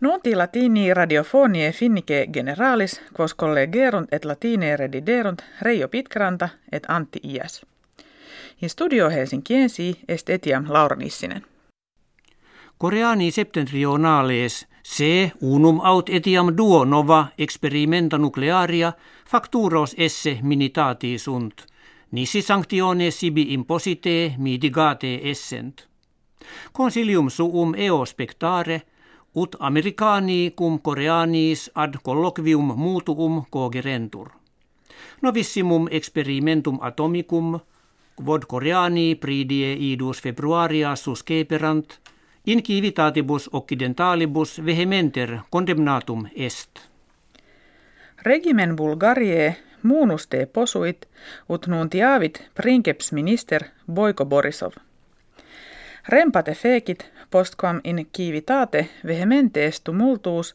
Nunti latini radiofonie finnike generalis, quos collegerunt et latine rediderunt Reijo Pitkranta et Antti Ias. In studio Helsinkiensi est etiam Laura Nissinen. Koreani septentrionales se unum aut etiam duo nova experimenta nuclearia facturos esse minitati sunt. Nisi sanctione sibi imposite mitigate essent. Consilium suum eo spectare – ut americani cum koreanis ad colloquium mutuum cogerentur. Novissimum experimentum atomicum, quod koreani pridie idus februaria susceperant, in civitatibus occidentalibus vehementer condemnatum est. Regimen Bulgarie muunus te posuit, ut nuntiavit princeps minister Boiko Borisov. Rempate fekit postquam in civitate vehementes tumultuus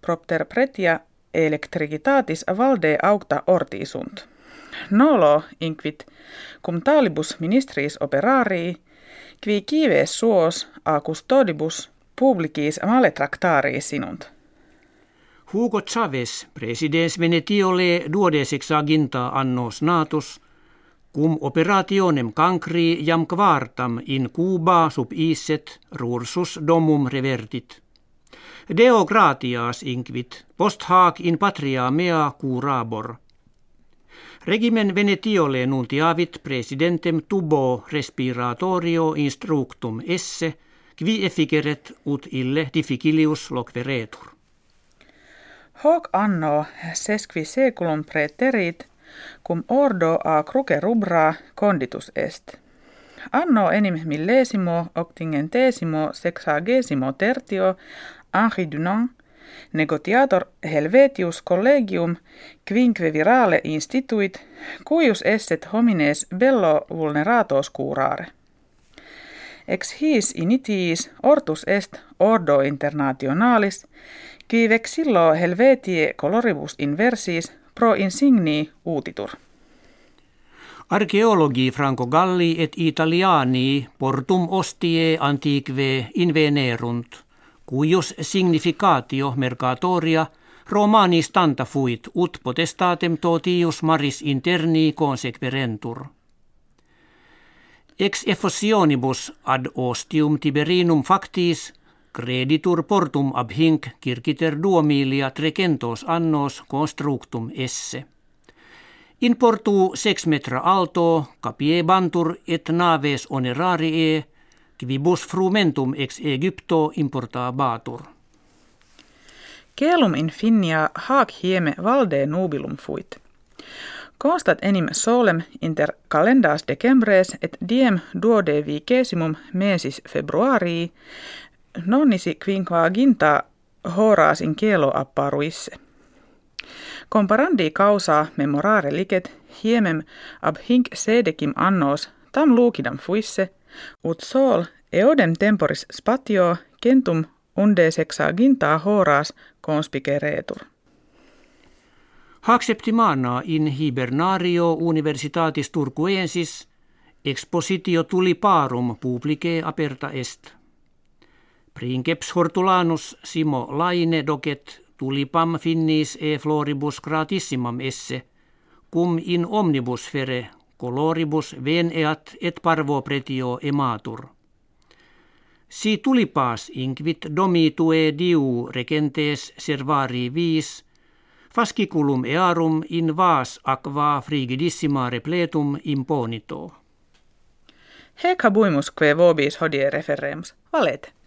propter pretia electricitatis valde aucta ortisunt. Nolo inquit cum talibus ministris operarii, qui kives suos a custodibus publicis male tractarii sinunt. Hugo Chavez, presidens Venetiole duodesexaginta annos natus, Cum operationem cancri jam quartam in Cuba sub iset rursus domum revertit. Deo gratias inquit, post hac in patria mea curabor. Regimen Venetiole nuntiavit presidentem tubo respiratorio instructum esse, qui efficeret ut ille difficilius loqueretur. Hoc anno sesqui seculum preterit cum ordo a cruce rubra conditus est. Anno enim millesimo octingentesimo sexagesimo tertio Henri Dunant, negotiator Helvetius collegium quinque virale instituit, cuius esset homines bello vulneratos curare. Ex his initiis ortus est ordo internationalis, qui vexillo Helvetie coloribus inversis pro insigni uutitur. Arkeologi Franco Galli et Italiani portum ostie antiquae invenerunt, cuius significatio mercatoria Romani stanta fuit ut potestatem totius maris interni consequerentur. Ex effusionibus ad ostium tiberinum factis Creditur portum ab hinc circiter duomilia trecentos annos constructum esse. In portu sex metra alto capiebantur et naves onerarie, quibus frumentum ex Egypto importabatur. Kelum in finnia hac hieme valde nubilum fuit. Constat enim solem inter calendas decembres et diem duodevicesimum mesis februarii nonnisi quinquaginta horas in cielo apparuisse. Comparandi causa memorare licet hiemem ab hinc sedecim annos tam lucidam fuisse, ut sol eodem temporis spatio centum unde sexaginta horas conspiceretur. Hac septimana in hibernario universitatis Turcuensis expositio tuliparum publicae aperta est. Princeps hortulanus simo laine docet tulipam finnis e floribus gratissimam esse, cum in omnibus fere coloribus veneat et parvo pretio ematur. Si tulipas inquit domitue diu regentes servari vis, fasciculum earum in vas aqua frigidissima repletum imponito. Hec habuimus que vobis hodie referemus. Valete.